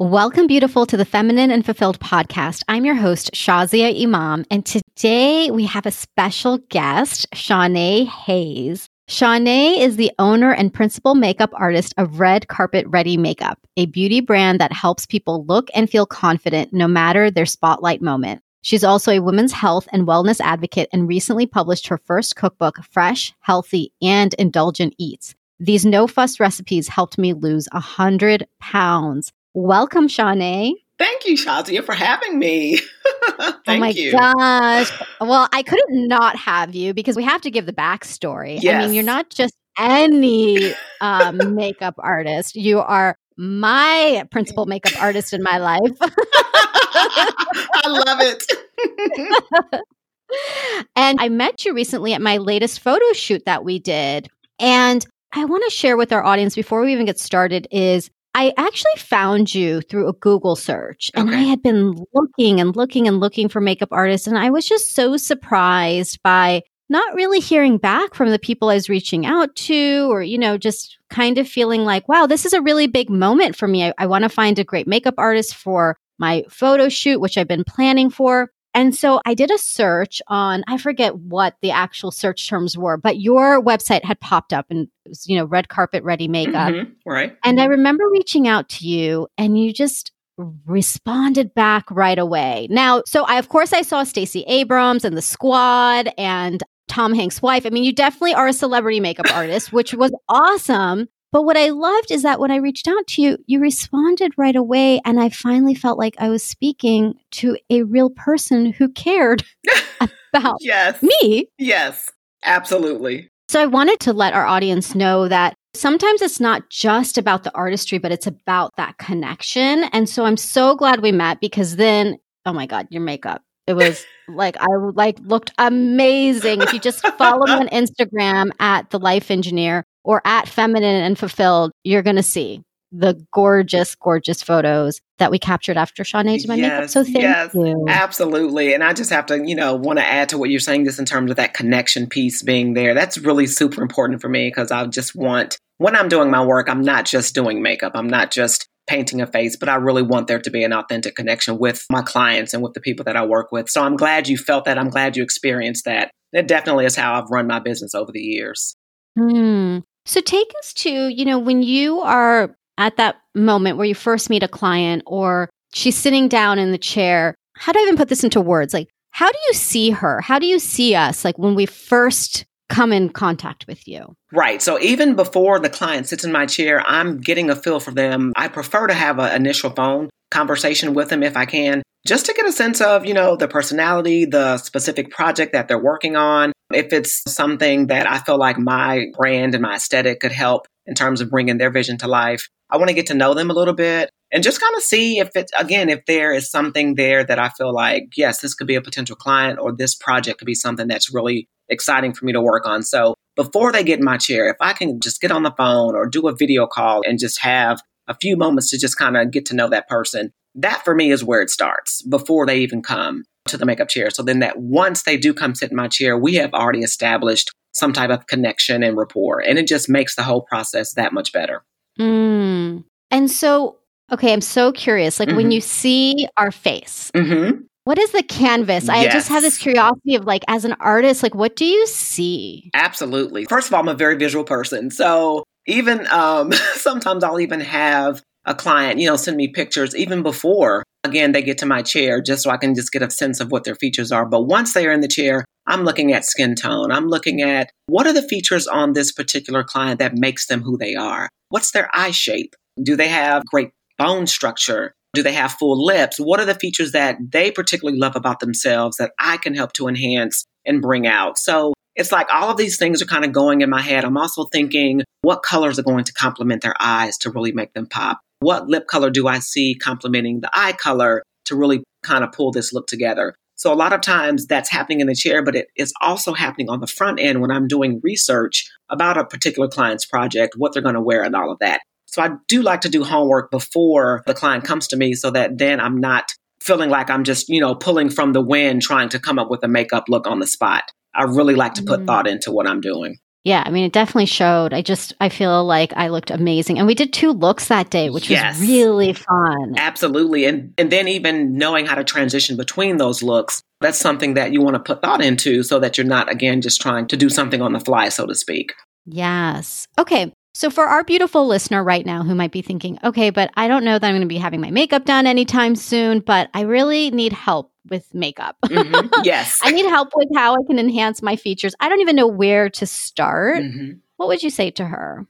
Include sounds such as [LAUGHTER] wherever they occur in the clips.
Welcome, beautiful, to the Feminine and Fulfilled podcast. I'm your host, Shazia Imam, and today we have a special guest, Shawnee Hayes. Shawnee is the owner and principal makeup artist of Red Carpet Ready Makeup, a beauty brand that helps people look and feel confident no matter their spotlight moment. She's also a women's health and wellness advocate and recently published her first cookbook, Fresh, Healthy, and Indulgent Eats. These no fuss recipes helped me lose 100 pounds. Welcome, Shawnee. Thank you, Shazia, for having me. [LAUGHS] oh my you. gosh. Well, I couldn't not have you because we have to give the backstory. Yes. I mean, you're not just any um, makeup artist, you are my principal makeup artist in my life. [LAUGHS] I love it. [LAUGHS] and I met you recently at my latest photo shoot that we did. And I want to share with our audience before we even get started is I actually found you through a Google search and Okay. I had been looking and looking and looking for makeup artists. And I was just so surprised by not really hearing back from the people I was reaching out to, or, you know, just kind of feeling like, wow, this is a really big moment for me. I, I want to find a great makeup artist for my photo shoot, which I've been planning for. And so I did a search on, I forget what the actual search terms were, but your website had popped up and it was, you know, red carpet ready makeup. Mhm, Right. And I remember reaching out to you and you just responded back right away. Now, so I of course I saw Stacey Abrams and the squad and Tom Hanks' wife. I mean, you definitely are a celebrity makeup artist, which was awesome. But what I loved is that when I reached out to you, you responded right away. And I finally felt like I was speaking to a real person who cared [LAUGHS] about Yes. me. Yes. Absolutely. So I wanted to let our audience know that sometimes it's not just about the artistry, but it's about that connection. And so I'm so glad we met because then, oh my God, your makeup. It was [LAUGHS] like I like looked amazing. If you just follow me on [LAUGHS] Instagram at the life engineer or at feminine and fulfilled, you're gonna see the gorgeous, gorgeous photos that we captured after did my makeup. So thank yes. you. Absolutely. And I just have to, you know, want to add to what you're saying just in terms of that connection piece being there. That's really super important for me because I just want, when I'm doing my work, I'm not just doing makeup. I'm not just painting a face, but I really want there to be an authentic connection with my clients and with the people that I work with. So I'm glad you felt that. I'm glad you experienced that. It definitely is how I've run my business over the years. Hmm. So take us to, you know, when you are at that moment where you first meet a client or she's sitting down in the chair, how do I even put this into words? Like, how do you see her? How do you see us? Like when we first come in contact with you? Right. So even before the client sits in my chair, I'm getting a feel for them. I prefer to have an initial phone conversation with them if I can, just to get a sense of, you know, the personality, the specific project that they're working on. If it's something that I feel like my brand and my aesthetic could help in terms of bringing their vision to life, I want to get to know them a little bit and just kind of see if it, again, if there is something there that I feel like, yes, this could be a potential client or this project could be something that's really exciting for me to work on. So before they get in my chair, if I can just get on the phone or do a video call and just have a few moments to just kind of get to know that person, that for me is where it starts before they even come to the makeup chair. So then that once they do come sit in my chair, we have already established some type of connection and rapport. And it just makes the whole process that much better. Mm. And so, okay, I'm so curious. Like when Mhm. you see our face, Mm-hmm. what is the canvas? I just have this curiosity of like, as an artist, like what do you see? Absolutely. First of all, I'm a very visual person. So even um, [LAUGHS] sometimes I'll even have a client, you know, send me pictures even before, again, they get to my chair just so I can just get a sense of what their features are. But once they are in the chair, I'm looking at skin tone. I'm looking at what are the features on this particular client that makes them who they are? What's their eye shape? Do they have great bone structure? Do they have full lips? What are the features that they particularly love about themselves that I can help to enhance and bring out? So it's like all of these things are kind of going in my head. I'm also thinking what colors are going to complement their eyes to really make them pop? What lip color do I see complementing the eye color to really kind of pull this look together? So a lot of times that's happening in the chair, but it is also happening on the front end when I'm doing research about a particular client's project, what they're going to wear and all of that. So I do like to do homework before the client comes to me so that then I'm not feeling like I'm just, you know, pulling from the wind trying to come up with a makeup look on the spot. I really like to put Mm. thought into what I'm doing. Yeah, I mean, it definitely showed. I just, I feel like I looked amazing. And we did two looks that day, which Yes. was really fun. Absolutely. And and then even knowing how to transition between those looks, that's something that you want to put thought into so that you're not again just trying to do something on the fly, so to speak. Yes. Okay. So, for our beautiful listener right now who might be thinking, okay, but I don't know that I'm going to be having my makeup done anytime soon, but I really need help with makeup. Mhm. [LAUGHS] Yes. I need help with how I can enhance my features. I don't even know where to start. Mhm. What would you say to her?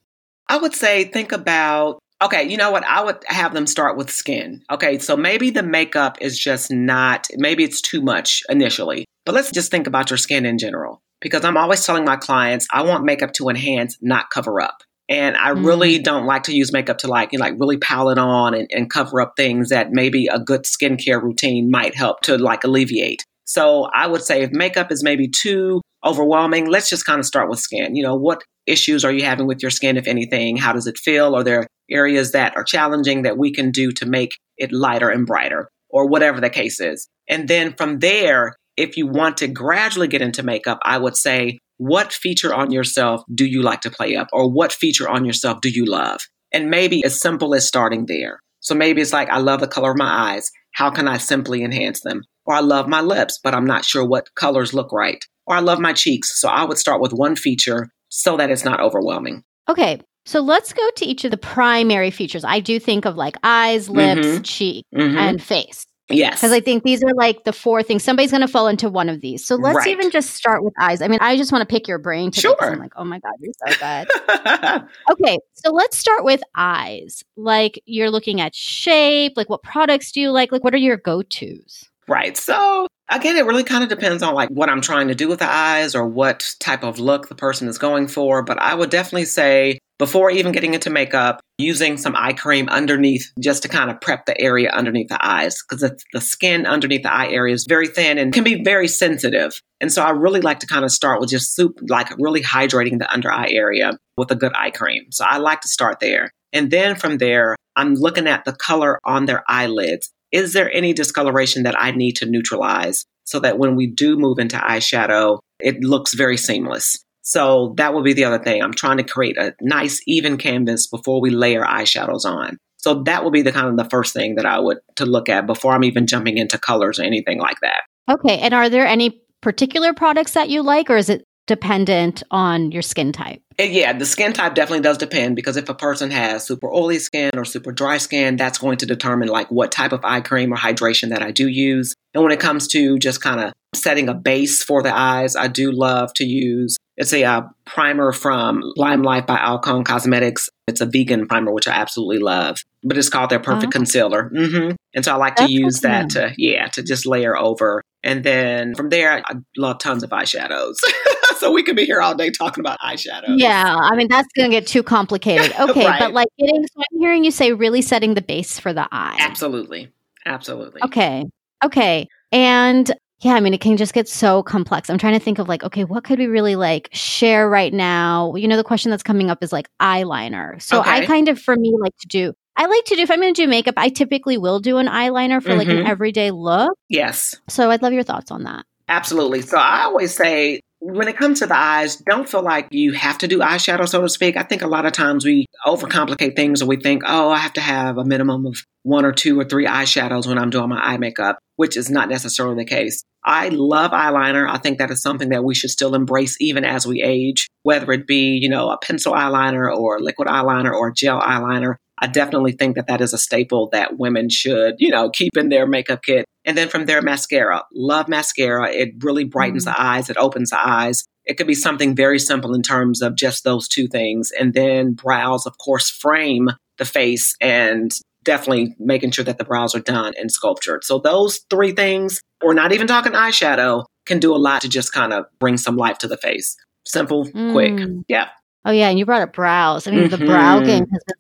I would say think about okay, you know what? I would have them start with skin. Okay, so maybe the makeup is just not maybe it's too much initially. But let's just think about your skin in general because I'm always telling my clients I want makeup to enhance, not cover up. And I really mm. don't like to use makeup to like, you know, like really pile it on and, and cover up things that maybe a good skincare routine might help to like alleviate. So I would say if makeup is maybe too overwhelming, let's just kind of start with skin. You know, what issues are you having with your skin, if anything? How does it feel? Are there areas that are challenging that we can do to make it lighter and brighter, or whatever the case is? And then from there, if you want to gradually get into makeup, I would say, what feature on yourself do you like to play up? Or what feature on yourself do you love? And maybe as simple as starting there. So maybe it's like, I love the color of my eyes. How can I simply enhance them? Or I love my lips, but I'm not sure what colors look right. Or I love my cheeks. So I would start with one feature so that it's not overwhelming. Okay. So let's go to each of the primary features. I do think of like eyes, lips, Mhm. cheek, Mhm. and face. Yes. Because I think these are like the four things. Somebody's going to fall into one of these. So let's Right. even just start with eyes. I mean, I just want to pick your brain today Sure. I'm like, oh my God, you're so good. [LAUGHS] okay. So let's start with eyes. Like you're looking at shape. Like what products do you like? Like what are your go tos? Right. So again, it really kind of depends on like what I'm trying to do with the eyes or what type of look the person is going for. But I would definitely say before even getting into makeup, using some eye cream underneath just to kind of prep the area underneath the eyes because the skin underneath the eye area is very thin and can be very sensitive. And so I really like to kind of start with just soup, like really hydrating the under eye area with a good eye cream. So I like to start there. And then from there, I'm looking at the color on their eyelids is there any discoloration that I need to neutralize so that when we do move into eyeshadow, it looks very seamless? So that would be the other thing. I'm trying to create a nice, even canvas before we layer eyeshadows on. So that would be the kind of the first thing that I would to look at before I'm even jumping into colors or anything like that. Okay. And are there any particular products that you like, or is it dependent on your skin type? Yeah, the skin type definitely does depend because if a person has super oily skin or super dry skin, that's going to determine like what type of eye cream or hydration that I do use. And when it comes to just kind of setting a base for the eyes, I do love to use it's a uh, primer from Limelight by Alcone Cosmetics. It's a vegan primer, which I absolutely love, but it's called their Perfect Oh. Concealer. hmm And so I like That's to use awesome. that to, yeah, to just layer over. And then from there, I love tons of eyeshadows. [LAUGHS] so we could be here all day talking about eyeshadows. Yeah, I mean that's going to get too complicated. [LAUGHS] Okay, Right. but like getting so I'm hearing you say really setting the base for the eye. Absolutely. Absolutely. Okay. Okay. And yeah, I mean it can just get so complex. I'm trying to think of like okay, what could we really like share right now? You know the question that's coming up is like eyeliner. So I kind of for me like to do I like to do if I'm going to do makeup, I typically will do an eyeliner for like an Mhm. everyday look. Yes. So I'd love your thoughts on that. Absolutely. So I always say when it comes to the eyes, don't feel like you have to do eyeshadow, so to speak. I think a lot of times we overcomplicate things or we think, oh, I have to have a minimum of one or two or three eyeshadows when I'm doing my eye makeup, which is not necessarily the case. I love eyeliner. I think that is something that we should still embrace even as we age, whether it be, you know, a pencil eyeliner or liquid eyeliner or gel eyeliner. I definitely think that that is a staple that women should, you know, keep in their makeup kit. And then from there, mascara. Love mascara. It really brightens the eyes, it opens the eyes. It could be something very simple in terms of just those two things. And then brows, of course, frame the face and definitely making sure that the brows are done and sculptured. So those three things, or not even talking eyeshadow, can do a lot to just kind of bring some life to the face. Simple, quick. Mm. Yeah. Oh yeah, and you brought up brows. I mean, the brow game has been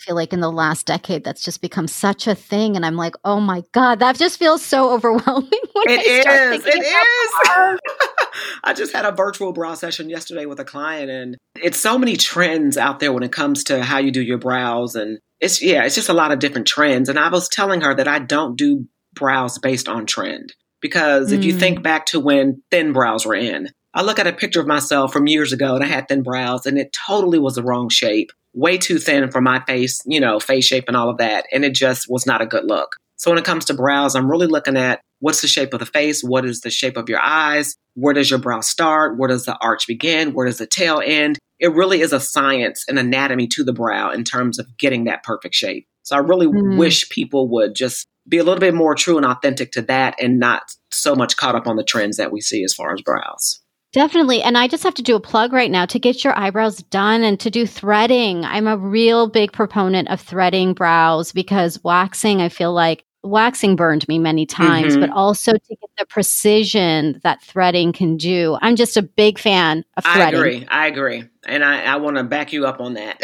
feel like in the last decade that's just become such a thing, and I'm like, oh my god, that just feels so overwhelming. [LAUGHS] It is. It is. [LAUGHS] I just had a virtual brow session yesterday with a client, and it's so many trends out there when it comes to how you do your brows. And it's, yeah, it's just a lot of different trends. And I was telling her that I don't do brows based on trend. Because if you Mm. think back to when thin brows were in, I look at a picture of myself from years ago and I had thin brows and it totally was the wrong shape, way too thin for my face, you know, face shape and all of that. And it just was not a good look. So when it comes to brows, I'm really looking at what's the shape of the face? What is the shape of your eyes? Where does your brow start? Where does the arch begin? Where does the tail end? It really is a science and anatomy to the brow in terms of getting that perfect shape. So I really mm. wish people would just be a little bit more true and authentic to that and not so much caught up on the trends that we see as far as brows. Definitely. And I just have to do a plug right now to get your eyebrows done and to do threading. I'm a real big proponent of threading brows because waxing, I feel like waxing burned me many times, mm-hmm. but also to get the precision that threading can do. I'm just a big fan of threading. I agree. I agree. And I, I want to back you up on that.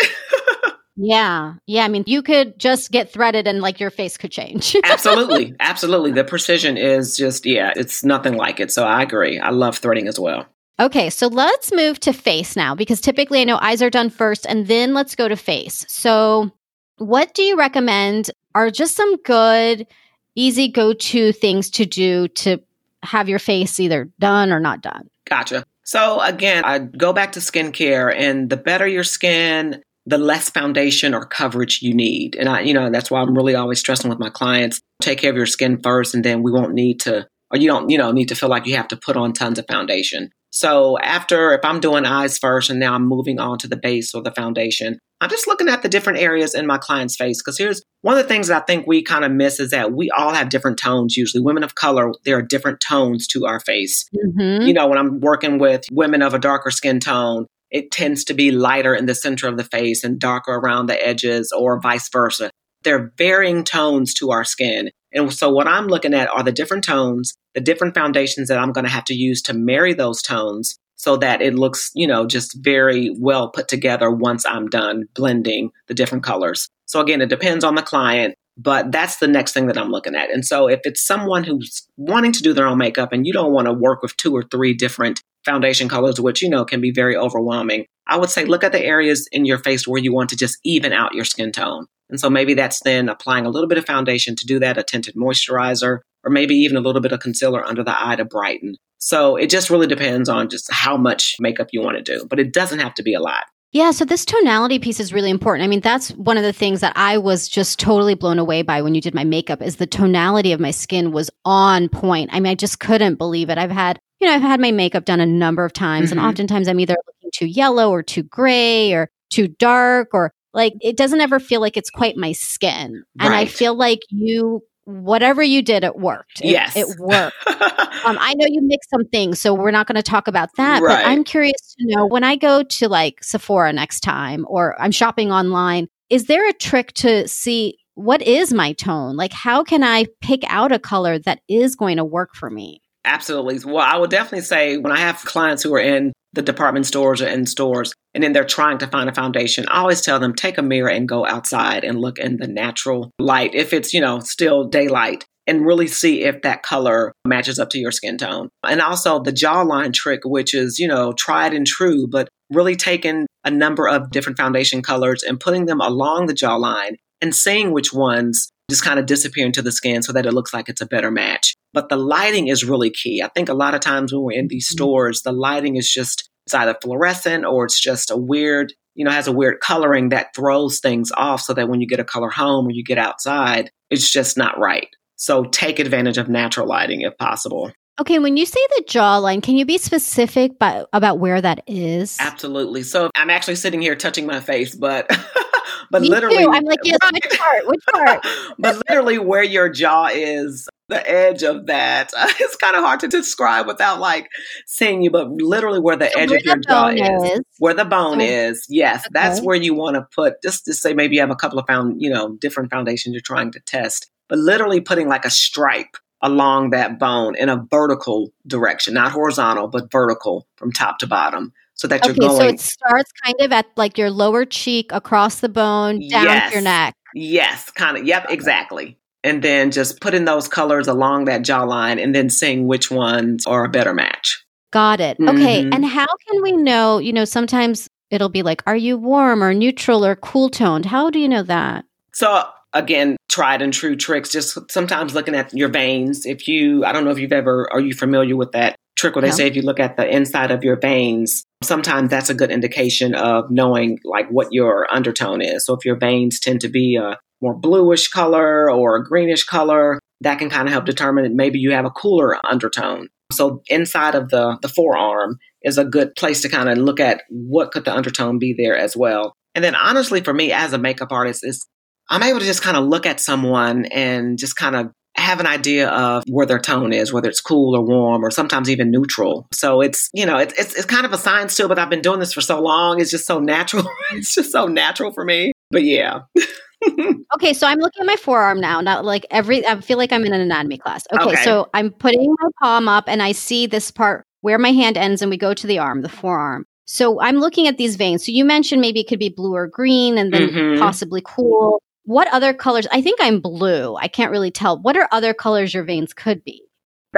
[LAUGHS] yeah. Yeah. I mean, you could just get threaded and like your face could change. [LAUGHS] absolutely. Absolutely. The precision is just, yeah, it's nothing like it. So I agree. I love threading as well. Okay, so let's move to face now because typically I know eyes are done first and then let's go to face. So, what do you recommend are just some good, easy go to things to do to have your face either done or not done. Gotcha. So, again, I go back to skincare, and the better your skin, the less foundation or coverage you need. And I, you know, that's why I'm really always stressing with my clients take care of your skin first, and then we won't need to, or you don't, you know, need to feel like you have to put on tons of foundation. So after, if I'm doing eyes first and now I'm moving on to the base or the foundation, I'm just looking at the different areas in my client's face. Because here's one of the things that I think we kind of miss is that we all have different tones. Usually, women of color, there are different tones to our face. Mm-hmm. You know, when I'm working with women of a darker skin tone, it tends to be lighter in the center of the face and darker around the edges, or vice versa. There are varying tones to our skin. And so, what I'm looking at are the different tones, the different foundations that I'm going to have to use to marry those tones so that it looks, you know, just very well put together once I'm done blending the different colors. So, again, it depends on the client, but that's the next thing that I'm looking at. And so, if it's someone who's wanting to do their own makeup and you don't want to work with two or three different foundation colors, which, you know, can be very overwhelming, I would say look at the areas in your face where you want to just even out your skin tone. And so maybe that's then applying a little bit of foundation to do that, a tinted moisturizer, or maybe even a little bit of concealer under the eye to brighten. So it just really depends on just how much makeup you want to do, but it doesn't have to be a lot. Yeah, so this tonality piece is really important. I mean, that's one of the things that I was just totally blown away by when you did my makeup is the tonality of my skin was on point. I mean, I just couldn't believe it. I've had, you know, I've had my makeup done a number of times mm-hmm. and oftentimes I'm either too yellow or too gray or too dark or like it doesn't ever feel like it's quite my skin. Right. And I feel like you whatever you did, it worked. It, yes. It worked. um, I know you mix some things, so we're not going to talk about that. Right. But I'm curious to know when I go to like Sephora next time or I'm shopping online, is there a trick to see what is my tone? Like, how can I pick out a color that is going to work for me? Absolutely. Well, I would definitely say when I have clients who are in the department stores or in stores, and then they're trying to find a foundation, I always tell them take a mirror and go outside and look in the natural light. If it's, you know, still daylight, and really see if that color matches up to your skin tone. And also the jawline trick, which is, you know, tried and true, but really taking a number of different foundation colors and putting them along the jawline and seeing which ones just kind of disappear into the skin so that it looks like it's a better match. But the lighting is really key. I think a lot of times when we're in these mm-hmm. stores, the lighting is just, it's either fluorescent or it's just a weird, you know, has a weird coloring that throws things off so that when you get a color home or you get outside, it's just not right. So take advantage of natural lighting if possible. Okay, when you say the jawline, can you be specific by, about where that is? Absolutely. So I'm actually sitting here touching my face, but [LAUGHS] but Me literally, too. I'm like, yes, [LAUGHS] which part? Which part? [LAUGHS] but literally, where your jaw is, the edge of that. It's kind of hard to describe without like seeing you, but literally where the so edge where of your jaw is, is, where the bone so, is. Yes, okay. that's where you want to put. Just to say, maybe you have a couple of found, you know, different foundations you're trying to test, but literally putting like a stripe along that bone in a vertical direction, not horizontal, but vertical from top to bottom. So that okay, you're going. So it starts kind of at like your lower cheek, across the bone, down yes. your neck. Yes, kind of. Yep, exactly. And then just putting those colors along that jawline and then seeing which ones are a better match. Got it. Mm-hmm. Okay. And how can we know? You know, sometimes it'll be like, are you warm or neutral or cool toned? How do you know that? So again, tried and true tricks. Just sometimes looking at your veins. If you, I don't know if you've ever, are you familiar with that trick where they say if you look at the inside of your veins, sometimes that's a good indication of knowing like what your undertone is. So if your veins tend to be a more bluish color or a greenish color, that can kind of help determine that maybe you have a cooler undertone. So inside of the the forearm is a good place to kind of look at what could the undertone be there as well. And then honestly for me as a makeup artist is I'm able to just kind of look at someone and just kind of have an idea of where their tone is, whether it's cool or warm or sometimes even neutral. So it's, you know, it's, it's, it's kind of a science too, but I've been doing this for so long. It's just so natural. [LAUGHS] it's just so natural for me. But yeah. [LAUGHS] okay, so I'm looking at my forearm now. Not like every, I feel like I'm in an anatomy class. Okay, okay, so I'm putting my palm up and I see this part where my hand ends and we go to the arm, the forearm. So I'm looking at these veins. So you mentioned maybe it could be blue or green and then mm-hmm. possibly cool. What other colors? I think I'm blue. I can't really tell. What are other colors your veins could be?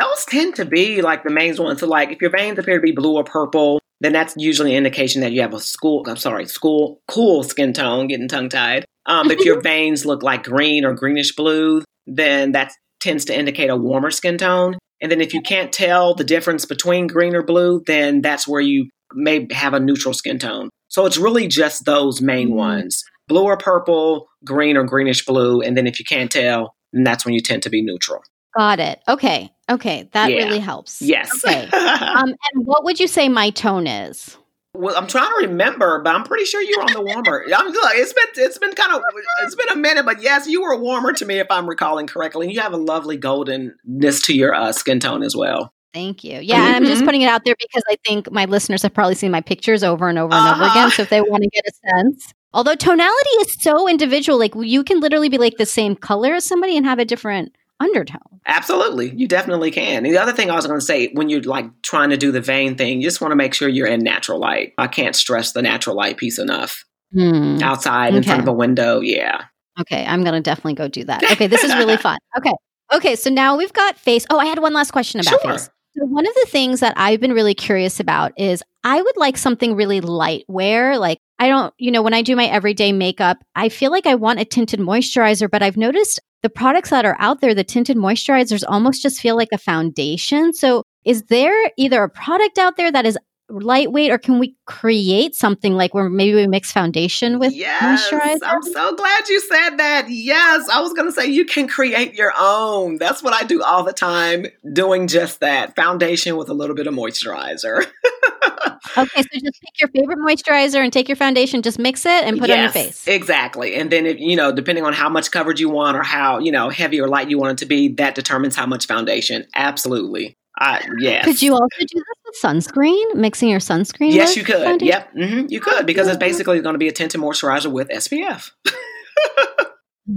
Those tend to be like the main ones. So, like if your veins appear to be blue or purple, then that's usually an indication that you have a school. I'm sorry, school cool skin tone. Getting tongue tied. Um, if your [LAUGHS] veins look like green or greenish blue, then that tends to indicate a warmer skin tone. And then if you can't tell the difference between green or blue, then that's where you may have a neutral skin tone. So it's really just those main mm-hmm. ones blue or purple, green or greenish blue. And then if you can't tell, then that's when you tend to be neutral. Got it. Okay. Okay. That yeah. really helps. Yes. Okay. [LAUGHS] um, and what would you say my tone is? Well, I'm trying to remember, but I'm pretty sure you were on the warmer. [LAUGHS] I'm look, it's been it's been kind of it's been a minute, but yes, you were warmer to me if I'm recalling correctly. And you have a lovely goldenness to your uh, skin tone as well. Thank you. Yeah, mm-hmm. I'm just mm-hmm. putting it out there because I think my listeners have probably seen my pictures over and over and uh-huh. over again. So if they want to get a sense, Although tonality is so individual, like you can literally be like the same color as somebody and have a different undertone. Absolutely. You definitely can. And the other thing I was going to say, when you're like trying to do the vein thing, you just want to make sure you're in natural light. I can't stress the natural light piece enough. Hmm. Outside in front of a window. Yeah. Okay. I'm going to definitely go do that. [LAUGHS] Okay. This is really fun. Okay. Okay. So now we've got face. Oh, I had one last question about sure. face. So one of the things that I've been really curious about is I would like something really light wear. Like, I don't, you know, when I do my everyday makeup, I feel like I want a tinted moisturizer, but I've noticed the products that are out there, the tinted moisturizers almost just feel like a foundation. So, is there either a product out there that is lightweight or can we create something like where maybe we mix foundation with yes, moisturizer? I'm so glad you said that. Yes, I was going to say you can create your own. That's what I do all the time, doing just that foundation with a little bit of moisturizer. [LAUGHS] okay, so just pick your favorite moisturizer and take your foundation, just mix it and put yes, it on your face. Exactly. And then, if, you know, depending on how much coverage you want or how, you know, heavy or light you want it to be, that determines how much foundation. Absolutely. Uh, yes. Could you also do this with sunscreen? Mixing your sunscreen? Yes, you could. Foundation? Yep, mm-hmm, you could because it's basically going to be a tinted moisturizer with SPF.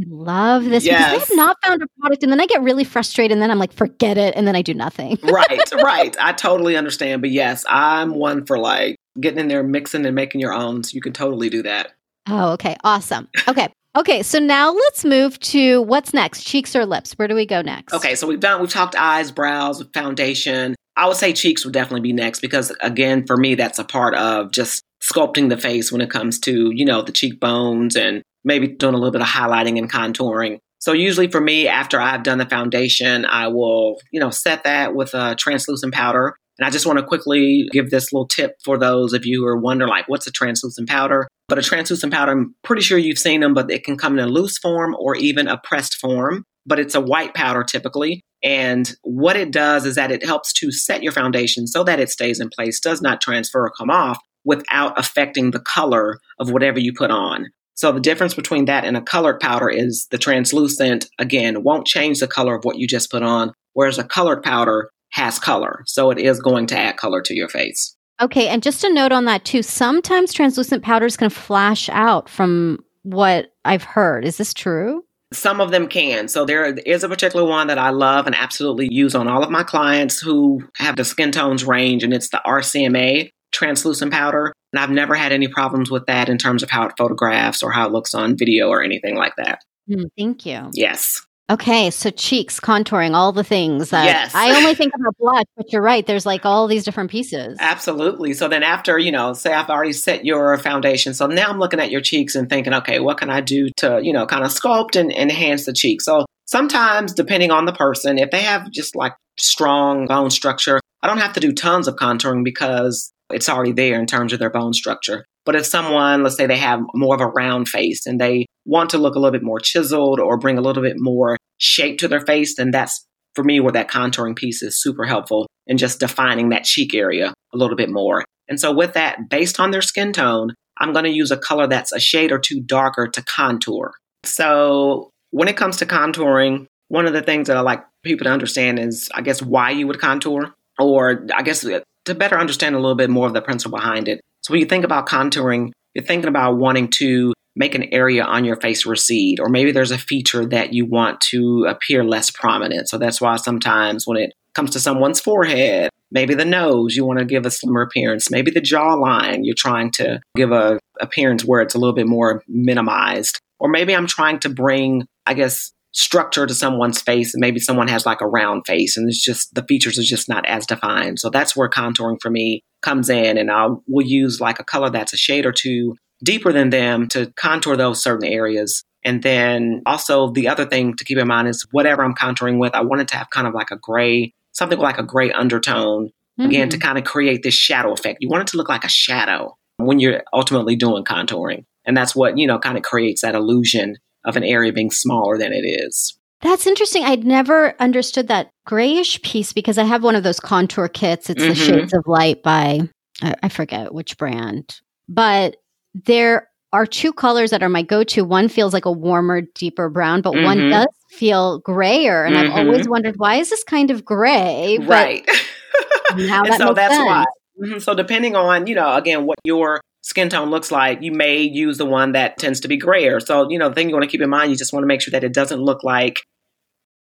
Love this yes. because I have not found a product and then I get really frustrated and then I'm like, forget it. And then I do nothing. [LAUGHS] right, right. I totally understand. But yes, I'm one for like getting in there, mixing and making your own. So you can totally do that. Oh, okay. Awesome. Okay. Okay, so now let's move to what's next? Cheeks or lips? Where do we go next? Okay, so we've done we've talked eyes, brows, foundation. I would say cheeks would definitely be next because again, for me that's a part of just sculpting the face when it comes to, you know, the cheekbones and maybe doing a little bit of highlighting and contouring. So usually for me after I've done the foundation, I will, you know, set that with a translucent powder. And I just want to quickly give this little tip for those of you who are wondering like what's a translucent powder? But a translucent powder, I'm pretty sure you've seen them, but it can come in a loose form or even a pressed form. But it's a white powder typically. And what it does is that it helps to set your foundation so that it stays in place, does not transfer or come off without affecting the color of whatever you put on. So the difference between that and a colored powder is the translucent, again, won't change the color of what you just put on, whereas a colored powder has color. So it is going to add color to your face. Okay, and just a note on that too. Sometimes translucent powders can flash out from what I've heard. Is this true? Some of them can. So there is a particular one that I love and absolutely use on all of my clients who have the skin tones range, and it's the RCMA translucent powder. And I've never had any problems with that in terms of how it photographs or how it looks on video or anything like that. Mm, thank you. Yes. Okay, so cheeks, contouring, all the things. That Yes. I only think about blush, but you're right. There's like all these different pieces. Absolutely. So then after, you know, say I've already set your foundation. So now I'm looking at your cheeks and thinking, okay, what can I do to, you know, kind of sculpt and enhance the cheek? So sometimes depending on the person, if they have just like strong bone structure, I don't have to do tons of contouring because it's already there in terms of their bone structure. But if someone, let's say they have more of a round face and they want to look a little bit more chiseled or bring a little bit more shape to their face, then that's for me where that contouring piece is super helpful in just defining that cheek area a little bit more. And so with that, based on their skin tone, I'm going to use a color that's a shade or two darker to contour. So when it comes to contouring, one of the things that I like people to understand is, I guess, why you would contour, or I guess to better understand a little bit more of the principle behind it. So when you think about contouring, you're thinking about wanting to make an area on your face recede, or maybe there's a feature that you want to appear less prominent. So that's why sometimes when it comes to someone's forehead, maybe the nose, you want to give a slimmer appearance, maybe the jawline, you're trying to give a appearance where it's a little bit more minimized. Or maybe I'm trying to bring, I guess, structure to someone's face and maybe someone has like a round face and it's just the features are just not as defined. So that's where contouring for me comes in and i will use like a color that's a shade or two deeper than them to contour those certain areas. And then also the other thing to keep in mind is whatever i'm contouring with i wanted to have kind of like a gray something like a gray undertone again to mm-hmm. kind of create this shadow effect. You want it to look like a shadow when you're ultimately doing contouring. And that's what you know kind of creates that illusion of an area being smaller than it is. That's interesting. I'd never understood that grayish piece because I have one of those contour kits. It's the Mhm. Shades of Light by, I forget which brand, but there are two colors that are my go to. One feels like a warmer, deeper brown, but one Mhm. does feel grayer. And I've Mhm. always wondered why is this kind of gray? But Right. [LAUGHS] now and that so makes that's sense. why. Mhm. So depending on, you know, again, what your skin tone looks like, you may use the one that tends to be grayer. So, you know, the thing you want to keep in mind, you just want to make sure that it doesn't look like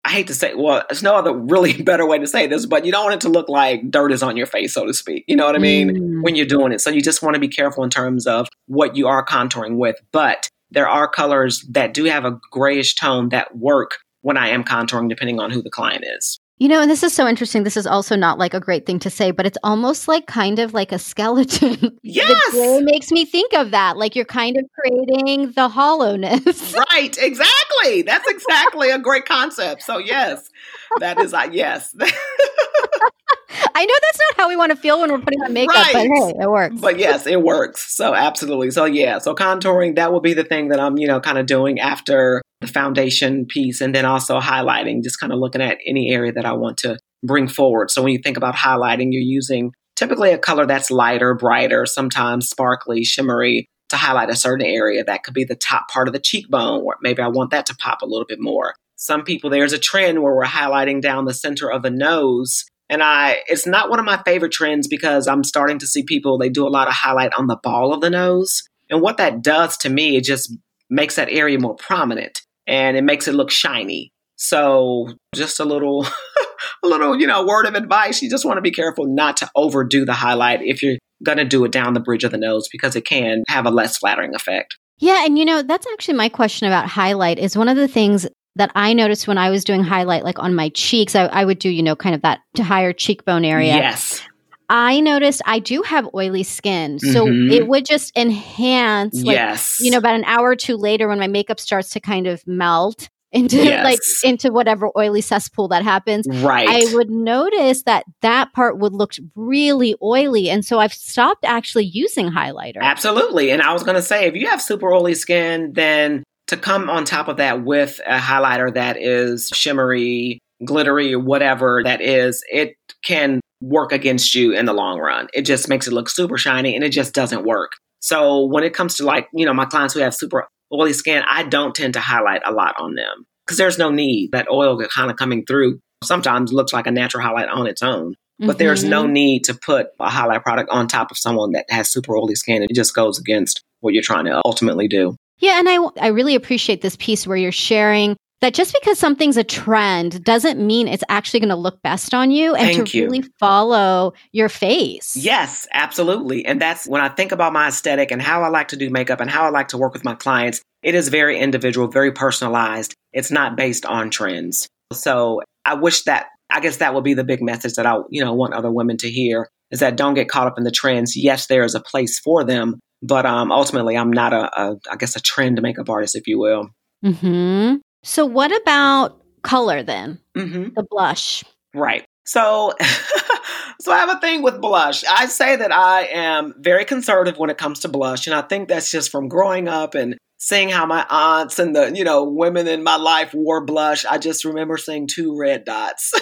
I hate to say, well, there's no other really [LAUGHS] better way to say this, but you don't want it to look like dirt is on your face, so to speak. You know what I mean? Mm. when you're doing it. So you just want to be careful in terms of what you are contouring with. But there are colors that do have a grayish tone that work when I am contouring, depending on who the client is. You know, and this is so interesting. This is also not like a great thing to say, but it's almost like kind of like a skeleton. [LAUGHS] Yes. Gray makes me think of that. Like you're kind of creating the hollowness. [LAUGHS] Right, exactly. That's exactly a great concept. So yes, that is uh, yes. [LAUGHS] I know that's not how we want to feel when we're putting on makeup, but hey, it works. but yes, it works. So absolutely. So yeah, so contouring that will be the thing that I'm, you know, kind of doing after the foundation piece and then also highlighting, just kind of looking at any area that I want to bring forward. So when you think about highlighting, you're using typically a color that's lighter, brighter, sometimes sparkly, shimmery to highlight a certain area. That could be the top part of the cheekbone, or maybe I want that to pop a little bit more. Some people, there's a trend where we're highlighting down the center of the nose. And I, it's not one of my favorite trends because I'm starting to see people, they do a lot of highlight on the ball of the nose. And what that does to me, it just makes that area more prominent and it makes it look shiny. So just a little, [LAUGHS] a little, you know, word of advice. You just want to be careful not to overdo the highlight if you're going to do it down the bridge of the nose because it can have a less flattering effect. Yeah, and you know, that's actually my question about highlight is one of the things that I noticed when I was doing highlight, like on my cheeks, I, I would do, you know, kind of that to higher cheekbone area. Yes. I noticed I do have oily skin. So Mhm. it would just enhance like yes. you know, about an hour or two later when my makeup starts to kind of melt [LAUGHS] into Yes. like into whatever oily cesspool that happens. right. I would notice that that part would look really oily. And so I've stopped actually using highlighter. Absolutely. And I was going to say, if you have super oily skin, then to come on top of that with a highlighter that is shimmery, glittery, whatever that is, it can work against you in the long run. It just makes it look super shiny and it just doesn't work. So when it comes to like, you know, my clients who have super oily skin, I don't tend to highlight a lot on them because there's no need. That oil kind of coming through sometimes looks like a natural highlight on its own but there's no Mhm. need to put a highlight product on top of someone that has super oily skin. It just goes against what you're trying to ultimately do. Yeah, and I I really appreciate this piece where you're sharing that just because something's a trend doesn't mean it's actually going to look best on you and Thank to you. really follow your face. Yes, absolutely. And that's when I think about my aesthetic and how I like to do makeup and how I like to work with my clients, it is very individual, very personalized. It's not based on trends. So I wish that I guess that would be the big message that I, you know, want other women to hear is that don't get caught up in the trends. Yes, there is a place for them, but um, ultimately, I'm not a, a, I guess, a trend makeup artist, if you will. hmm So, what about color then? hmm The blush. Right. So, [LAUGHS] so I have a thing with blush. I say that I am very conservative when it comes to blush, and I think that's just from growing up and seeing how my aunts and the you know women in my life wore blush. I just remember seeing two red dots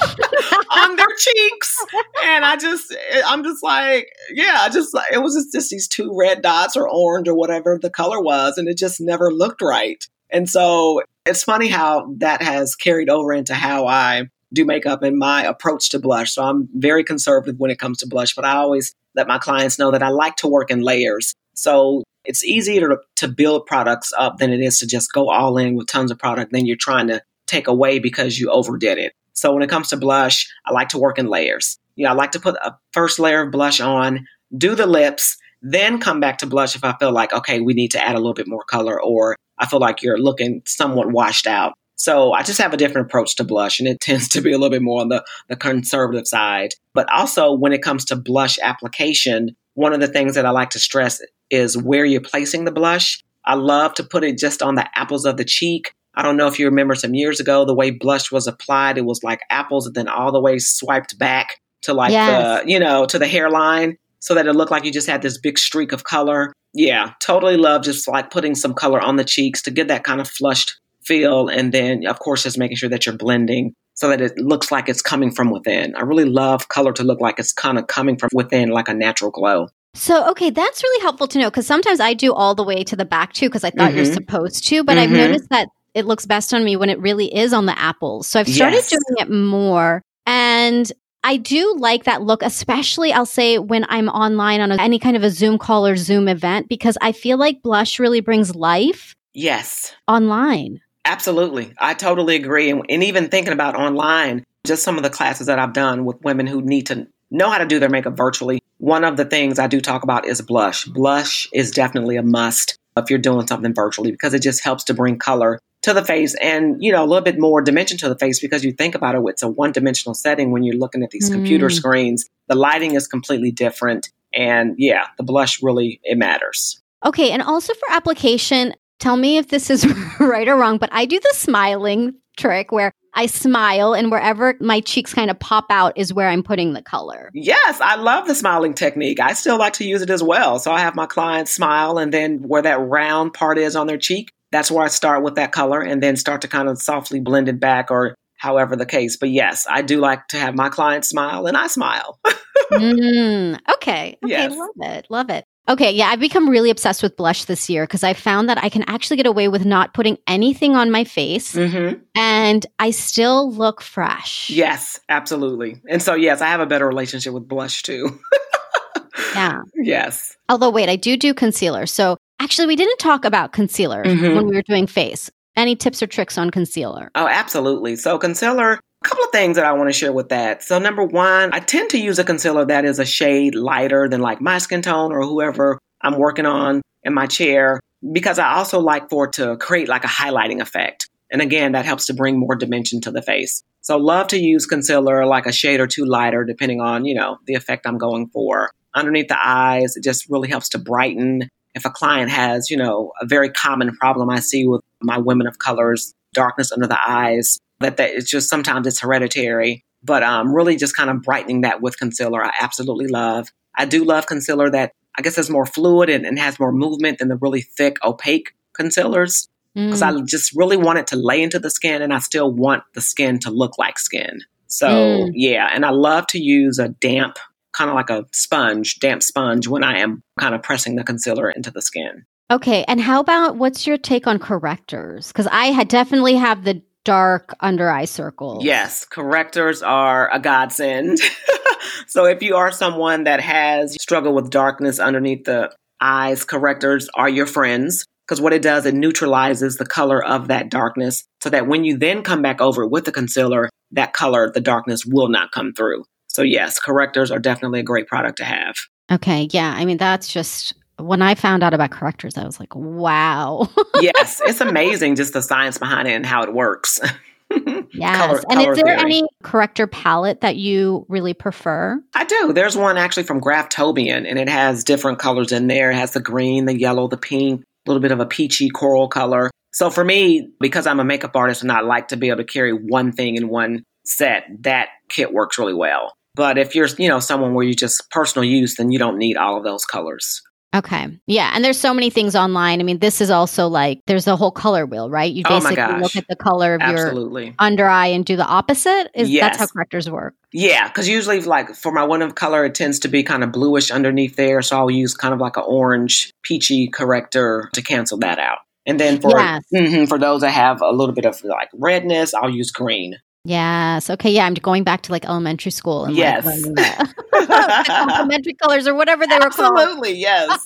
[LAUGHS] on their cheeks, and I just I'm just like yeah, I just it was just, just these two red dots or orange or whatever the color was, and it just never looked right. And so it's funny how that has carried over into how I do makeup and my approach to blush. So I'm very conservative when it comes to blush, but I always let my clients know that I like to work in layers. So it's easier to, to build products up than it is to just go all in with tons of product. Then you're trying to take away because you overdid it. So when it comes to blush, I like to work in layers. You know, I like to put a first layer of blush on, do the lips, then come back to blush if I feel like, okay, we need to add a little bit more color or I feel like you're looking somewhat washed out. So I just have a different approach to blush and it [LAUGHS] tends to be a little bit more on the, the conservative side. But also when it comes to blush application, one of the things that I like to stress is where you're placing the blush. I love to put it just on the apples of the cheek. I don't know if you remember some years ago, the way blush was applied, it was like apples and then all the way swiped back to like Yes. the, you know, to the hairline so that it looked like you just had this big streak of color. Yeah, totally love just like putting some color on the cheeks to get that kind of flushed feel. And then, of course, just making sure that you're blending so that it looks like it's coming from within. I really love color to look like it's kind of coming from within, like a natural glow. So, okay, that's really helpful to know because sometimes I do all the way to the back too because I thought you're Mhm. supposed to, but I've Mhm. noticed that it looks best on me when it really is on the apples. So I've started Yes. doing it more. And I do like that look, especially I'll say when I'm online on a, any kind of a Zoom call or Zoom event, because I feel like blush really brings life Yes, online. absolutely. I totally agree. And, and even thinking about online, just some of the classes that I've done with women who need to know how to do their makeup virtually, one of the things I do talk about is blush. Blush is definitely a must if you're doing something virtually because it just helps to bring color to the face and you know a little bit more dimension to the face because you think about it it's a one dimensional setting when you're looking at these computer Mm. screens the lighting is completely different and yeah the blush really it matters Okay. And also for application, tell me if this is [LAUGHS] right or wrong, but I do the smiling trick where I smile and wherever my cheeks kind of pop out is where I'm putting the color. Yes, I love the smiling technique. I still like to use it as well. So I have my clients smile, and then where that round part is on their cheek, that's where I start with that color and then start to kind of softly blend it back or however the case. But yes, I do like to have my clients smile, and I smile. [LAUGHS] mm, okay. Okay. Yes. Love it. Love it. Okay. Yeah. I've become really obsessed with blush this year because I found that I can actually get away with not putting anything on my face hmm and I still look fresh. Yes, absolutely. And so, yes, I have a better relationship with blush too. [LAUGHS] Yeah. yes. Although, wait, I do do concealer. So actually, we didn't talk about concealer Mhm. when we were doing face. Any tips or tricks on concealer? Oh, absolutely. So, concealer, a couple of things that I want to share with that. So, number one, I tend to use a concealer that is a shade lighter than like my skin tone or whoever I'm working on in my chair because I also like for it to create like a highlighting effect. And again, that helps to bring more dimension to the face. So, love to use concealer like a shade or two lighter, depending on, you know, the effect I'm going for. Underneath the eyes, it just really helps to brighten. If a client has, you know, a very common problem I see with my women of colors, darkness under the eyes, that, that it's just sometimes it's hereditary. But um, really just kind of brightening that with concealer, I absolutely love. I do love concealer that I guess is more fluid and, and has more movement than the really thick, opaque concealers because Mm. I just really want it to lay into the skin and I still want the skin to look like skin. So, Mm. yeah, and I love to use a damp, kind of like a sponge, damp sponge when I am kind of pressing the concealer into the skin. Okay. And how about what's your take on correctors? Because I had definitely have the dark under eye circles. Yes, correctors are a godsend. [LAUGHS] so if you are someone that has struggled with darkness underneath the eyes, correctors are your friends because what it does, it neutralizes the color of that darkness so that when you then come back over with the concealer, that color, the darkness will not come through. So, yes, correctors are definitely a great product to have. Okay. Yeah. I mean, that's just when I found out about correctors, I was like, wow. [LAUGHS] yes. It's amazing just the science behind it and how it works. [LAUGHS] yes. Color, and color is there theory. any corrector palette that you really prefer? I do. There's one actually from Graftobian, and it has different colors in there. It has the green, the yellow, the pink, a little bit of a peachy coral color. So for me, because I'm a makeup artist and I like to be able to carry one thing in one set, that kit works really well. But if you're, you know, someone where you just personal use, then you don't need all of those colors. Okay. Yeah. And there's so many things online. I mean, this is also like there's a whole color wheel, right? You oh basically oh look at the color of Absolutely. your under eye and do the opposite. Is yes. that's how correctors work? Yeah, because usually like for my one of color, it tends to be kind of bluish underneath there. So I'll use kind of like an orange peachy corrector to cancel that out. And then for yes. mm-hmm, for those that have a little bit of like redness, I'll use green. Yes. Okay. Yeah. I'm going back to like elementary school and yes. like [LAUGHS] complementary colors or whatever they were called. Absolutely. Yes.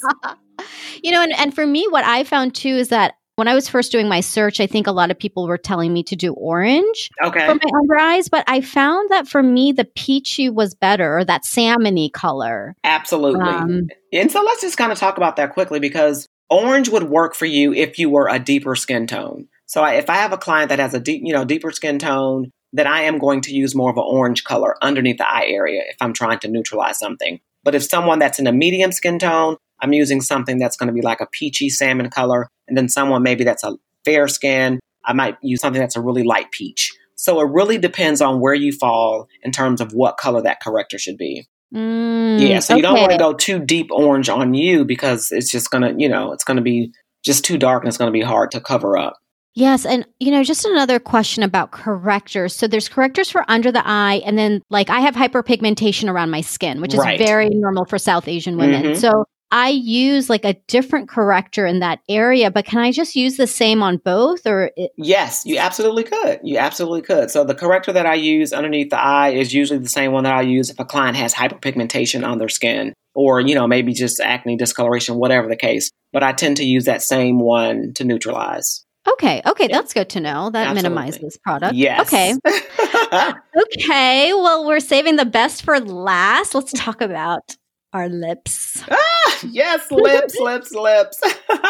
[LAUGHS] you know, and, and for me, what I found too is that when I was first doing my search, I think a lot of people were telling me to do orange okay. for my under eyes, but I found that for me, the peachy was better, or that salmony color. Absolutely. Um, and so let's just kind of talk about that quickly because orange would work for you if you were a deeper skin tone. So if I have a client that has a deep, you know, deeper skin tone, then I am going to use more of an orange color underneath the eye area if I'm trying to neutralize something. But if someone that's in a medium skin tone, I'm using something that's going to be like a peachy salmon color. And then someone maybe that's a fair skin, I might use something that's a really light peach. So it really depends on where you fall in terms of what color that corrector should be. Mm, yeah, so okay. you don't want to go too deep orange on you because it's just going to, you know, it's going to be just too dark and it's going to be hard to cover up. Yes. And, you know, just another question about correctors. So there's correctors for under the eye. And then, like, I have hyperpigmentation around my skin, which is right. very normal for South Asian women. Mm-hmm. So I use like a different corrector in that area, but can I just use the same on both or? It- yes, you absolutely could. You absolutely could. So the corrector that I use underneath the eye is usually the same one that I use if a client has hyperpigmentation on their skin or, you know, maybe just acne, discoloration, whatever the case. But I tend to use that same one to neutralize. Okay. Okay. That's good to know. That Absolutely. minimizes product. Yes. Okay. [LAUGHS] okay. Well, we're saving the best for last. Let's talk about our lips. Ah, yes, lips, lips, lips.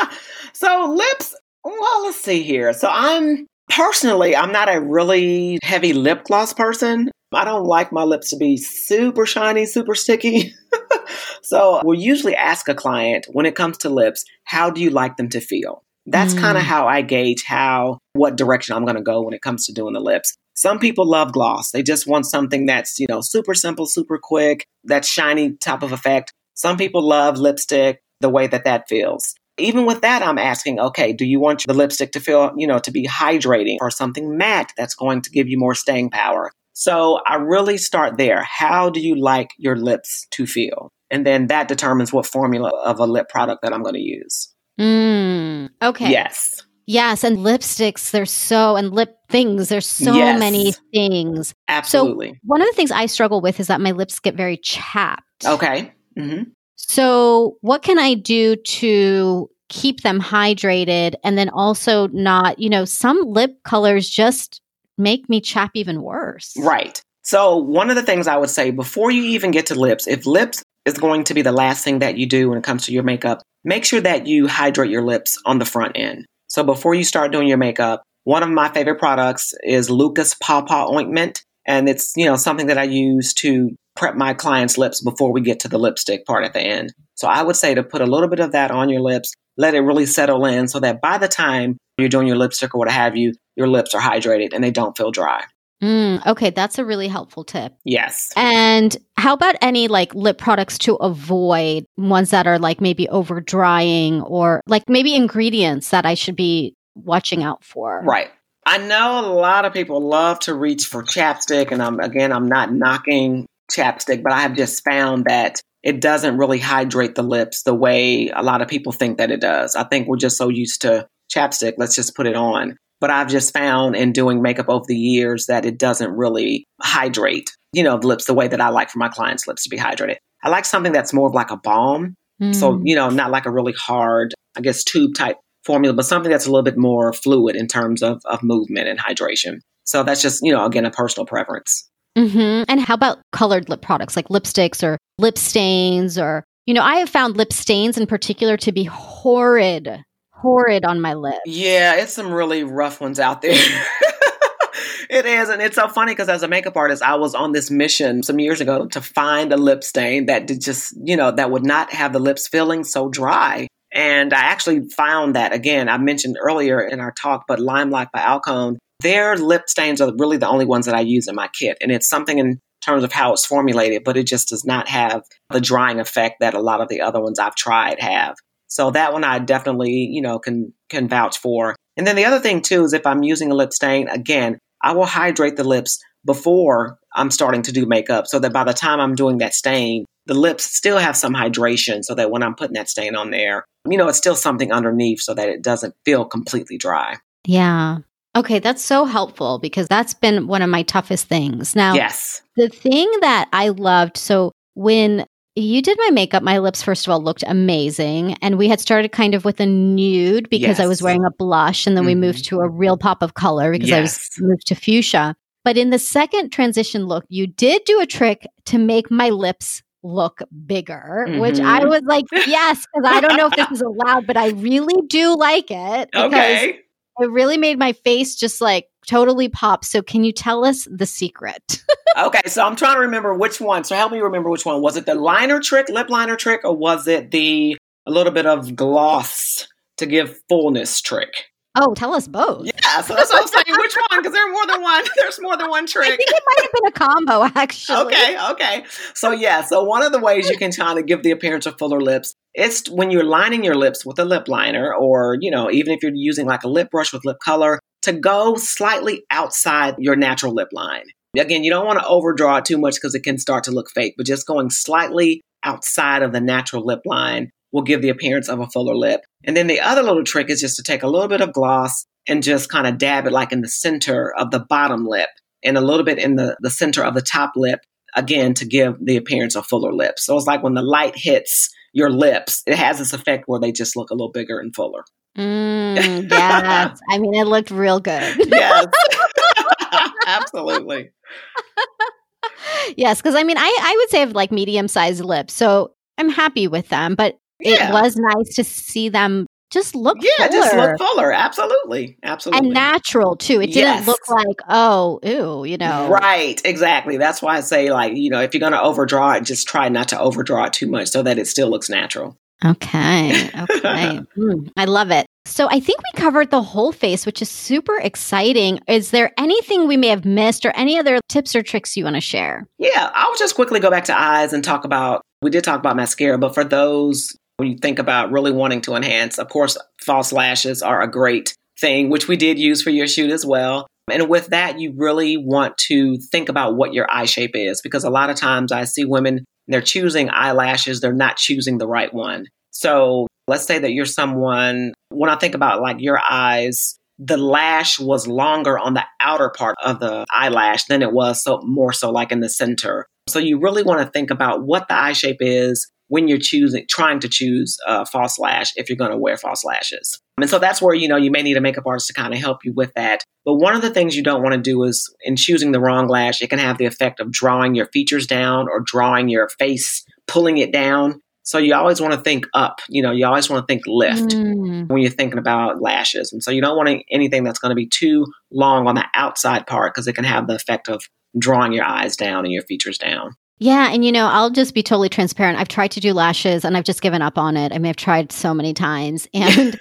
[LAUGHS] so, lips, well, let's see here. So, I'm personally, I'm not a really heavy lip gloss person. I don't like my lips to be super shiny, super sticky. [LAUGHS] so, we'll usually ask a client when it comes to lips, how do you like them to feel? That's mm. kind of how I gauge how, what direction I'm going to go when it comes to doing the lips. Some people love gloss. They just want something that's, you know, super simple, super quick, that shiny type of effect. Some people love lipstick the way that that feels. Even with that, I'm asking, okay, do you want the lipstick to feel, you know, to be hydrating or something matte that's going to give you more staying power? So I really start there. How do you like your lips to feel? And then that determines what formula of a lip product that I'm going to use. Mm, okay. Yes. Yes, and lipsticks, there's so, and lip things, there's so yes. many things. Absolutely. So, one of the things I struggle with is that my lips get very chapped. Okay. Mm-hmm. So, what can I do to keep them hydrated and then also not, you know, some lip colors just make me chap even worse. Right. So, one of the things I would say before you even get to lips, if lips is going to be the last thing that you do when it comes to your makeup, make sure that you hydrate your lips on the front end. So before you start doing your makeup, one of my favorite products is Lucas Papaw Ointment. And it's, you know, something that I use to prep my clients' lips before we get to the lipstick part at the end. So I would say to put a little bit of that on your lips, let it really settle in so that by the time you're doing your lipstick or what have you, your lips are hydrated and they don't feel dry. Mm, okay, that's a really helpful tip. Yes. And how about any like lip products to avoid ones that are like maybe over drying or like maybe ingredients that I should be watching out for? Right. I know a lot of people love to reach for chapstick, and I'm again, I'm not knocking chapstick, but I have just found that it doesn't really hydrate the lips the way a lot of people think that it does. I think we're just so used to chapstick, let's just put it on. But I've just found in doing makeup over the years that it doesn't really hydrate, you know, the lips the way that I like for my clients' lips to be hydrated. I like something that's more of like a balm. Mm. So, you know, not like a really hard, I guess, tube type formula, but something that's a little bit more fluid in terms of, of movement and hydration. So that's just, you know, again, a personal preference. Mm-hmm. And how about colored lip products like lipsticks or lip stains? Or, you know, I have found lip stains in particular to be horrid, horrid on my lips. Yeah, it's some really rough ones out there. [LAUGHS] it is. And it's so funny because as a makeup artist, I was on this mission some years ago to find a lip stain that did just, you know, that would not have the lips feeling so dry. And I actually found that again, I mentioned earlier in our talk, but Limelight by Alcone, their lip stains are really the only ones that I use in my kit. And it's something in terms of how it's formulated, but it just does not have the drying effect that a lot of the other ones I've tried have. So that one I definitely, you know, can can vouch for. And then the other thing too is if I'm using a lip stain, again, I will hydrate the lips before I'm starting to do makeup so that by the time I'm doing that stain, the lips still have some hydration so that when I'm putting that stain on there, you know, it's still something underneath so that it doesn't feel completely dry. Yeah. Okay, that's so helpful because that's been one of my toughest things. Now, yes. The thing that I loved, so when you did my makeup, my lips, first of all, looked amazing. And we had started kind of with a nude because yes. I was wearing a blush. And then mm-hmm. we moved to a real pop of color because yes. I was moved to fuchsia. But in the second transition look, you did do a trick to make my lips look bigger, mm-hmm. which I mm-hmm. was like, yes, because I don't know if this is allowed, but I really do like it. [LAUGHS] Okay. It really made my face just like totally pop. So, can you tell us the secret? [LAUGHS] okay, so I'm trying to remember which one. So, help me remember which one. Was it the liner trick, lip liner trick, or was it the a little bit of gloss to give fullness trick? Oh, tell us both. Yeah, so that's what I'm saying. Which [LAUGHS] one? Because [LAUGHS] there's more than one. There's more than one trick. I think it might have been a combo, actually. Okay, okay. So yeah, so one of the ways you can kind of give the appearance of fuller lips, it's when you're lining your lips with a lip liner, or you know, even if you're using like a lip brush with lip color, to go slightly outside your natural lip line. Again, you don't want to overdraw it too much because it can start to look fake, but just going slightly outside of the natural lip line will give the appearance of a fuller lip. And then the other little trick is just to take a little bit of gloss and just kind of dab it like in the center of the bottom lip and a little bit in the, the center of the top lip, again, to give the appearance of fuller lips. So it's like when the light hits your lips, it has this effect where they just look a little bigger and fuller. Mm, yes. I mean, it looked real good. [LAUGHS] yes. [LAUGHS] Absolutely. yes. Cause I mean, I, I would say I have like medium sized lips. So I'm happy with them. But yeah. it was nice to see them just look yeah, fuller. just look fuller. Absolutely, absolutely, and natural too. It didn't look like oh, ew, you know. Right, exactly. That's why I say like you know if you're going to overdraw it, just try not to overdraw it too much so that it still looks natural. Okay. Okay. [LAUGHS] mm, I love it. So I think we covered the whole face, which is super exciting. Is there anything we may have missed or any other tips or tricks you want to share? Yeah, I'll just quickly go back to eyes and talk about we did talk about mascara, but for those when you think about really wanting to enhance, of course, false lashes are a great thing, which we did use for your shoot as well. And with that, you really want to think about what your eye shape is because a lot of times I see women, they're choosing eyelashes, they're not choosing the right one. So let's say that you're someone, when I think about like your eyes, the lash was longer on the outer part of the eyelash than it was so more so like in the center. So you really want to think about what the eye shape is when you're choosing trying to choose a false lash if you're going to wear false lashes. And so that's where you know you may need a makeup artist to kind of help you with that. But one of the things you don't want to do is in choosing the wrong lash, it can have the effect of drawing your features down or drawing your face, pulling it down. So you always want to think up. You know, you always want to think lift mm. when you're thinking about lashes. And so you don't want anything that's going to be too long on the outside part because it can have the effect of drawing your eyes down and your features down. Yeah. And, you know, I'll just be totally transparent. I've tried to do lashes and I've just given up on it. I mean, I've tried so many times. [LAUGHS] And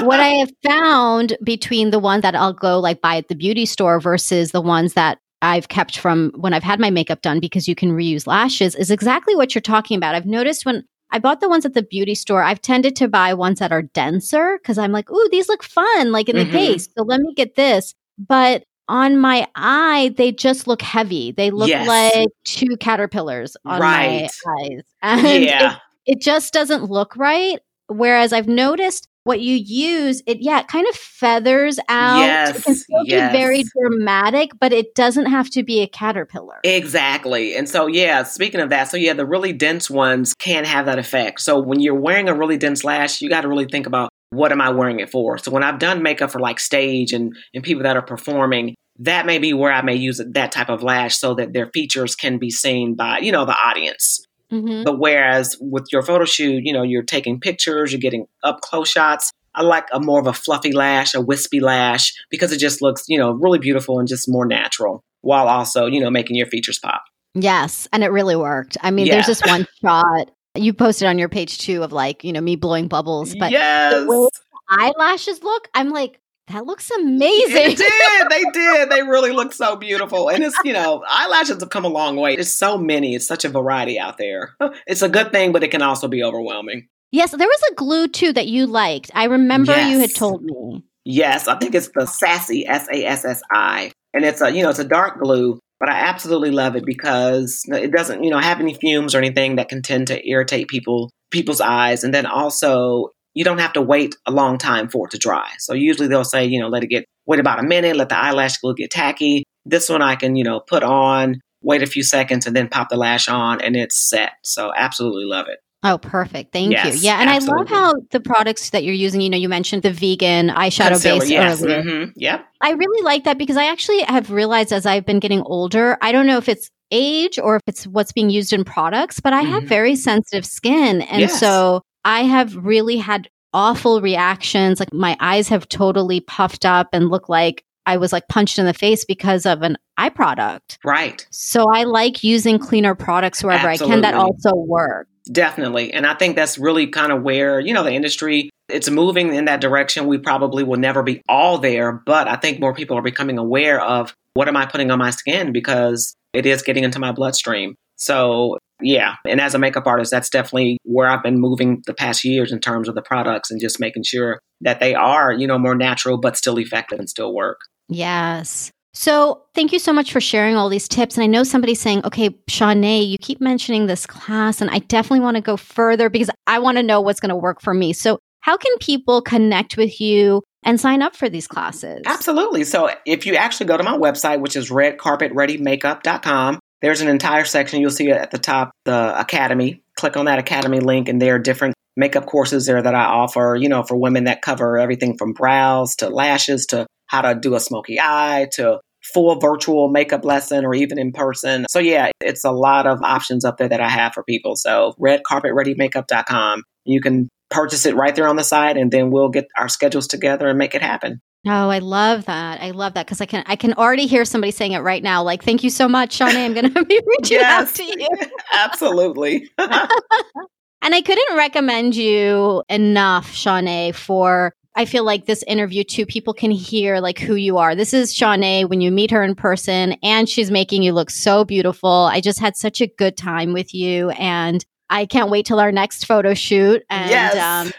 what I have found between the ones that I'll go like buy at the beauty store versus the ones that I've kept from when I've had my makeup done because you can reuse lashes is exactly what you're talking about. I've noticed when I bought the ones at the beauty store. I've tended to buy ones that are denser because I'm like, ooh, these look fun, like in mm-hmm. the case. So let me get this. But on my eye, they just look heavy. They look yes. like two caterpillars on right. my eyes. And yeah. it, it just doesn't look right. Whereas I've noticed what you use, it yeah, it kind of feathers out. Yes, it can still yes. be very dramatic, but it doesn't have to be a caterpillar. Exactly. And so yeah, speaking of that, so yeah, the really dense ones can have that effect. So when you're wearing a really dense lash, you got to really think about what am I wearing it for? So when I've done makeup for like stage and, and people that are performing, that may be where I may use that type of lash so that their features can be seen by, you know, the audience. Mm-hmm. But whereas with your photo shoot, you know, you're taking pictures, you're getting up close shots. I like a more of a fluffy lash, a wispy lash, because it just looks, you know, really beautiful and just more natural while also, you know, making your features pop. Yes. And it really worked. I mean, yeah. there's this one [LAUGHS] shot you posted on your page too of like, you know, me blowing bubbles. But yes. the way eyelashes look, I'm like, that looks amazing. It did. They [LAUGHS] did. They really look so beautiful. And it's, you know, eyelashes have come a long way. It's so many. It's such a variety out there. [LAUGHS] It's a good thing, but it can also be overwhelming. Yes, there was a glue too that you liked. I remember yes. you had told me. Yes, I think it's the Sassi S A S S I, and it's a you know it's a dark glue, but I absolutely love it because it doesn't you know have any fumes or anything that can tend to irritate people people's eyes, and then also you don't have to wait a long time for it to dry. So usually they'll say you know let it get wait about a minute, let the eyelash glue get tacky. This one I can you know put on, wait a few seconds, and then pop the lash on, and it's set. So absolutely love it. Oh, perfect. Thank yes, you. Yeah. And absolutely. I love how the products that you're using, you know, you mentioned the vegan eyeshadow Concealer, base yes. earlier. Mm-hmm. Yep. I really like that because I actually have realized as I've been getting older, I don't know if it's age or if it's what's being used in products, but I mm-hmm. have very sensitive skin. And yes. so I have really had awful reactions. Like my eyes have totally puffed up and look like I was like punched in the face because of an eye product. Right. So I like using cleaner products wherever Absolutely. I can that also work. Definitely. And I think that's really kind of where, you know, the industry it's moving in that direction. We probably will never be all there, but I think more people are becoming aware of what am I putting on my skin because it is getting into my bloodstream. So, yeah. And as a makeup artist, that's definitely where I've been moving the past years in terms of the products and just making sure that they are, you know, more natural but still effective and still work. Yes. So, thank you so much for sharing all these tips. And I know somebody's saying, okay, Shawnee, you keep mentioning this class, and I definitely want to go further because I want to know what's going to work for me. So, how can people connect with you and sign up for these classes? Absolutely. So, if you actually go to my website, which is redcarpetreadymakeup.com, there's an entire section you'll see at the top, the Academy. Click on that Academy link, and there are different makeup courses there that I offer, you know, for women that cover everything from brows to lashes to how to do a smoky eye to full virtual makeup lesson or even in person. So yeah, it's a lot of options up there that I have for people. So redcarpetreadymakeup.com. You can purchase it right there on the site and then we'll get our schedules together and make it happen. Oh, I love that. I love that because I can I can already hear somebody saying it right now. Like, thank you so much, Shanae. I'm going [LAUGHS] to be reaching yes, out to you. [LAUGHS] absolutely. [LAUGHS] and I couldn't recommend you enough, Shanae, for I feel like this interview too, people can hear like who you are. This is Shanae when you meet her in person and she's making you look so beautiful. I just had such a good time with you and I can't wait till our next photo shoot and yes. um,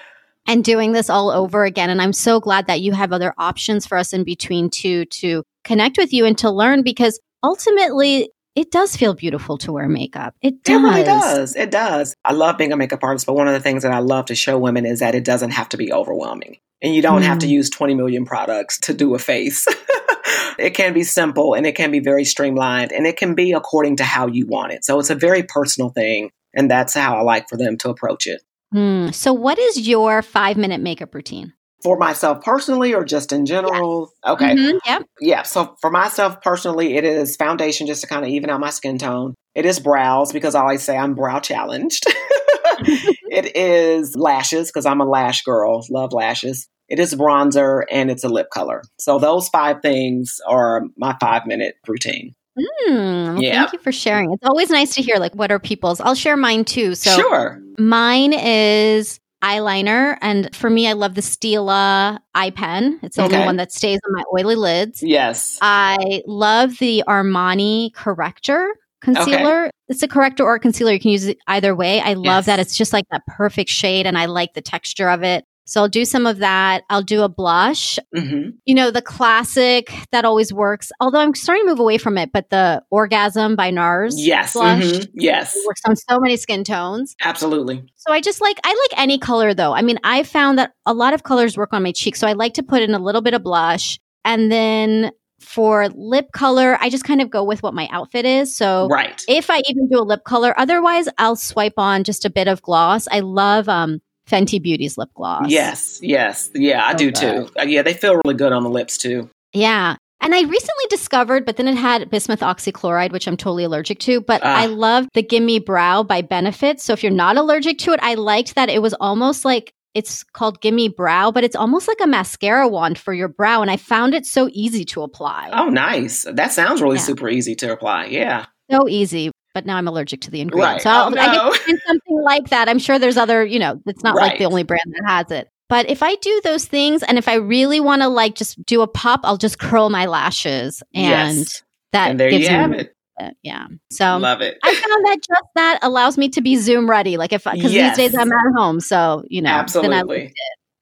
and doing this all over again. And I'm so glad that you have other options for us in between too to connect with you and to learn because ultimately it does feel beautiful to wear makeup. It does. It really does. It does. I love being a makeup artist, but one of the things that I love to show women is that it doesn't have to be overwhelming. And you don't mm. have to mm. use 20 million products to do a face. [LAUGHS] it can be simple and it can be very streamlined and it can be according to how you want it. So it's a very personal thing. And that's how I like for them to approach it. Mm. So, what is your five minute makeup routine? For myself personally or just in general? Yes. Okay. Mm-hmm. Yeah. Yeah. So, for myself personally, it is foundation just to kind of even out my skin tone. It is brows because I always say I'm brow challenged. [LAUGHS] it is lashes because I'm a lash girl, love lashes. It is bronzer and it's a lip color. So those five things are my five minute routine. Mm, yeah. Thank you for sharing. It's always nice to hear like what are people's. I'll share mine too. So sure. Mine is eyeliner, and for me, I love the Stila eye pen. It's the okay. only one that stays on my oily lids. Yes. I love the Armani corrector concealer. Okay. It's a corrector or a concealer. You can use it either way. I love yes. that. It's just like that perfect shade, and I like the texture of it. So I'll do some of that. I'll do a blush. Mm-hmm. You know, the classic that always works, although I'm starting to move away from it, but the Orgasm by NARS yes. blush. Mm-hmm. Yes. works on so many skin tones. Absolutely. So I just like, I like any color though. I mean, I found that a lot of colors work on my cheeks. So I like to put in a little bit of blush and then for lip color, I just kind of go with what my outfit is. So right. if I even do a lip color, otherwise I'll swipe on just a bit of gloss. I love um Fenty Beauty's lip gloss. Yes, yes. Yeah, I do too. Uh, yeah, they feel really good on the lips too. Yeah. And I recently discovered, but then it had bismuth oxychloride, which I'm totally allergic to. But ah. I love the Gimme Brow by Benefit. So if you're not allergic to it, I liked that it was almost like it's called Gimme Brow, but it's almost like a mascara wand for your brow. And I found it so easy to apply. Oh, nice. That sounds really yeah. super easy to apply. Yeah. So easy. But now I'm allergic to the ingredients. Right. So oh, no. I [LAUGHS] something like that. I'm sure there's other, you know, it's not right. like the only brand that has it. But if I do those things and if I really want to like just do a pop, I'll just curl my lashes and yes. that and there gives you have me, it. Uh, yeah. So love it. I found that just that allows me to be Zoom ready. Like if because yes. these days I'm at home, so you know. Absolutely.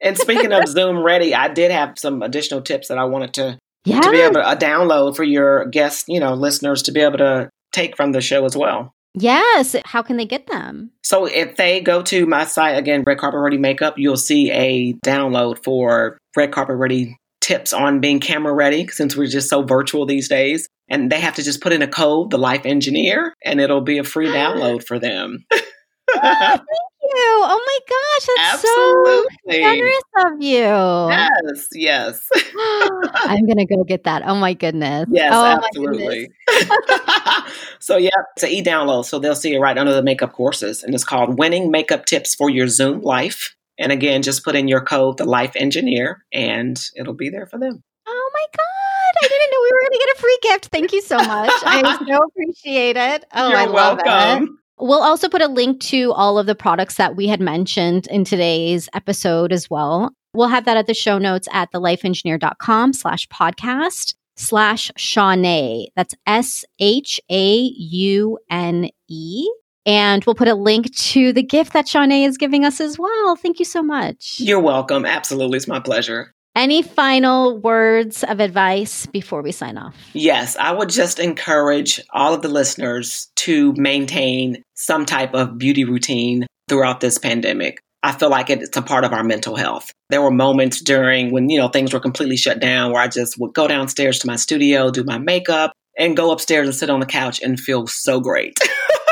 and speaking of Zoom ready, I did have some additional tips that I wanted to yeah. to be able to uh, download for your guest, you know, listeners to be able to take from the show as well. Yes. How can they get them? So if they go to my site again, Red Carpet Ready Makeup, you'll see a download for Red Carpet Ready tips on being camera ready since we're just so virtual these days. And they have to just put in a code, the Life Engineer, and it'll be a free [GASPS] download for them. oh. [LAUGHS] Oh my gosh, that's Absolutely. so generous of you. Yes, yes. [GASPS] [LAUGHS] I'm gonna go get that. Oh my goodness. Yes, oh absolutely. [LAUGHS] so yeah, it's an e-download. So they'll see it right under the makeup courses, and it's called "Winning Makeup Tips for Your Zoom Life." And again, just put in your code, the Life Engineer, and it'll be there for them. Oh my god! I didn't know we were going to get a free gift. Thank you so much. I [LAUGHS] so appreciate it. Oh, You're I love welcome. it. We'll also put a link to all of the products that we had mentioned in today's episode as well. We'll have that at the show notes at thelifeengineer.com slash podcast slash Shawnee. That's S H A U N E. And we'll put a link to the gift that Shawnee is giving us as well. Thank you so much. You're welcome. Absolutely. It's my pleasure. Any final words of advice before we sign off? Yes, I would just encourage all of the listeners to maintain some type of beauty routine throughout this pandemic. I feel like it's a part of our mental health. There were moments during when, you know, things were completely shut down where I just would go downstairs to my studio, do my makeup, and go upstairs and sit on the couch and feel so great.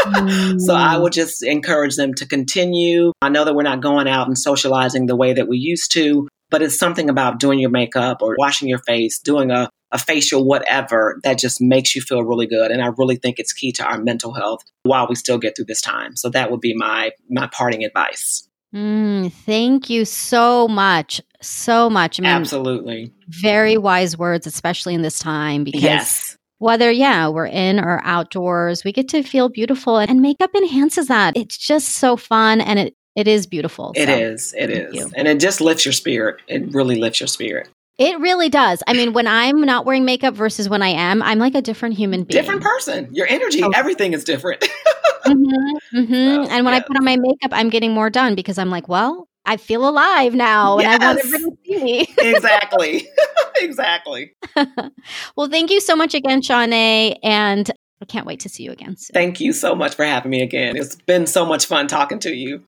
mm. [LAUGHS] So I would just encourage them to continue. I know that we're not going out and socializing the way that we used to, but it's something about doing your makeup or washing your face, doing a, a facial, whatever, that just makes you feel really good. And I really think it's key to our mental health while we still get through this time. So that would be my my parting advice. Mm, thank you so much. So much. I mean, Absolutely. Very wise words, especially in this time because yes. whether, yeah, we're in or outdoors, we get to feel beautiful and makeup enhances that. It's just so fun and it it is beautiful. It so, is. It is. You. And it just lifts your spirit. It really lifts your spirit. It really does. I mean, when I'm not wearing makeup versus when I am, I'm like a different human being. Different person. Your energy, oh. everything is different. [LAUGHS] mm-hmm, mm-hmm. And when I put on my makeup, I'm getting more done because I'm like, well, I feel alive now yes. and I want everybody to see me. [LAUGHS] exactly. [LAUGHS] exactly. well, thank you so much again, Shawnee. And I can't wait to see you again soon. Thank you so much for having me again. It's been so much fun talking to you.